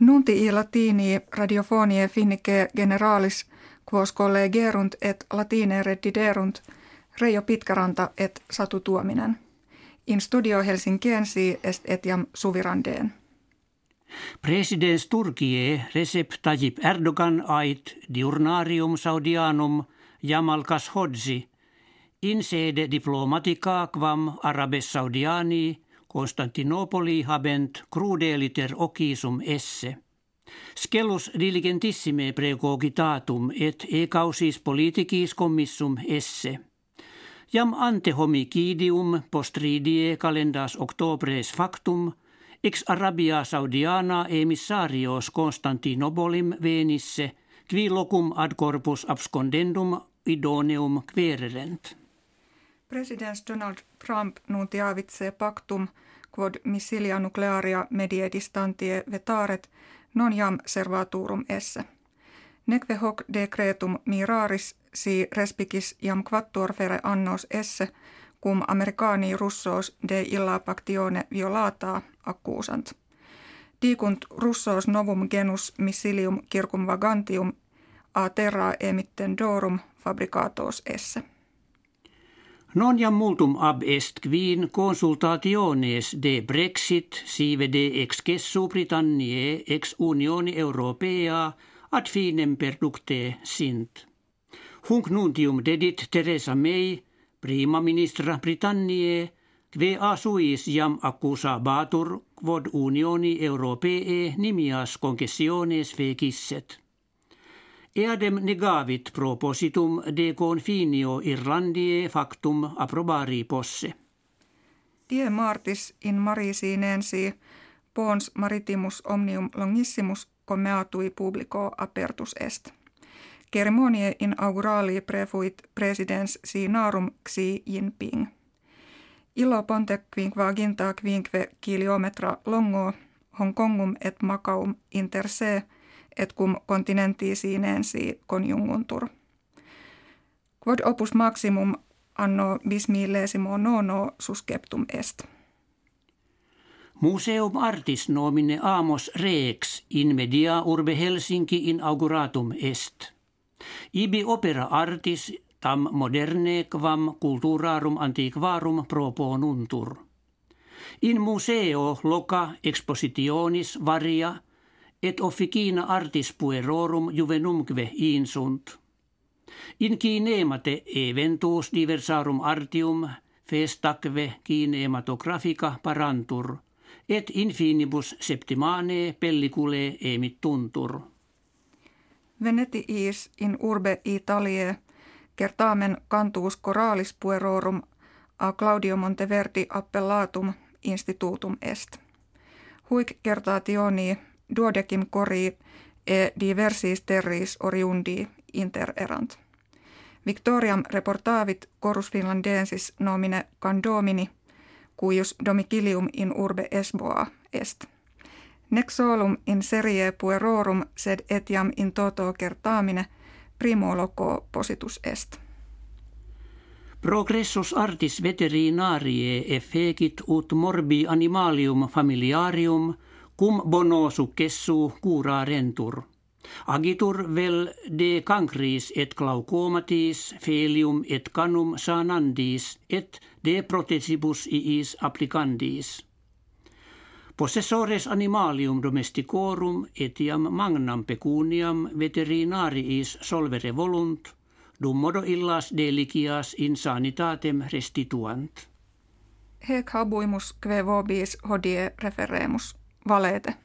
Nunti i latini radiofonie finnike generalis quos collegerunt et latine reddiderunt Reijo Pitkäranta et Satu Tuominen. In studio Helsinkiensi est etiam suvirandeen. Presidents Turkie Recep Tayyip Erdogan ait diurnarium saudianum Jamal Khashoggi in sede diplomatica quam arabes saudiani Konstantinopoli habent crudeliter occisum esse. Scelus diligentissime precogitatum et e causis politicis commissum esse. Jam ante homicidium postridie calendas octobres factum ex Arabia Saudiana emissarios Constantinopolim venisse qui locum ad corpus abscondendum idoneum quererent. President Donald Trump nuntiavitse pactum quod missilia nuclearia medie distantie vetaret non jam servaturum esse. Neque hoc decretum miraris si respicis jam quattuor annos esse, cum americani russos de illa pactione violata accusant. Dicunt russos novum genus missilium circumvagantium a terra emittendorum fabricatos esse. Non jam multum ab est quin consultationes de Brexit sive de excessu Britanniae ex Unioni Europea ad finem perducte sint. Hunc nuntium dedit Theresa May, prima ministra Britanniae, kve a suis jam accusa batur quod Unioni Europee nimias concessiones fecisset. Eadem negavit propositum de confinio Irlandie factum approbari posse. Die martis in marisi nensi pons maritimus omnium longissimus commeatui publico apertus est. Ceremonie inaugurali prefuit presidens narum Xi Jinping. Ilo ponte quinqua ginta quinque kilometra longo Hongkongum et Macaum inter se – et cum continenti sinensi conjunguntur. Quod opus maximum anno bis millesimo nono susceptum est. Museum Artis nomine amos rex in media urbe Helsinki inauguratum est. Ibi opera artis tam moderne quam culturarum antiquarum proponuntur. In museo loca expositionis varia – et officina artis puerorum juvenumque insunt. In kinemate eventus diversarum artium festacve kinematographica parantur, et infinibus septimane pellicule emittuntur. Venetiis in urbe Italie kertamen cantus coralis puerorum a Claudio Monteverdi appellatum institutum est. Huic kertationi duodecim cori e diversis terris oriundi inter erant. Victoriam reportavit corus finlandensis nomine candomini, cuius domicilium in urbe Esboa est. Nec solum in serie puerorum sed etiam in toto kertaamine primo loco positus est. Progressus artis veterinarie effecit ut morbi animalium familiarium – cum bono successu cura rentur. Agitur vel de cancris et glaucomatis felium et canum sanandis et de protesibus iis applicandis. Possessores animalium domesticorum etiam magnam pecuniam veterinariis solvere volunt, dum modo illas delicias insanitatem restituant. Hec habuimus kve vobis hodie referemus valete.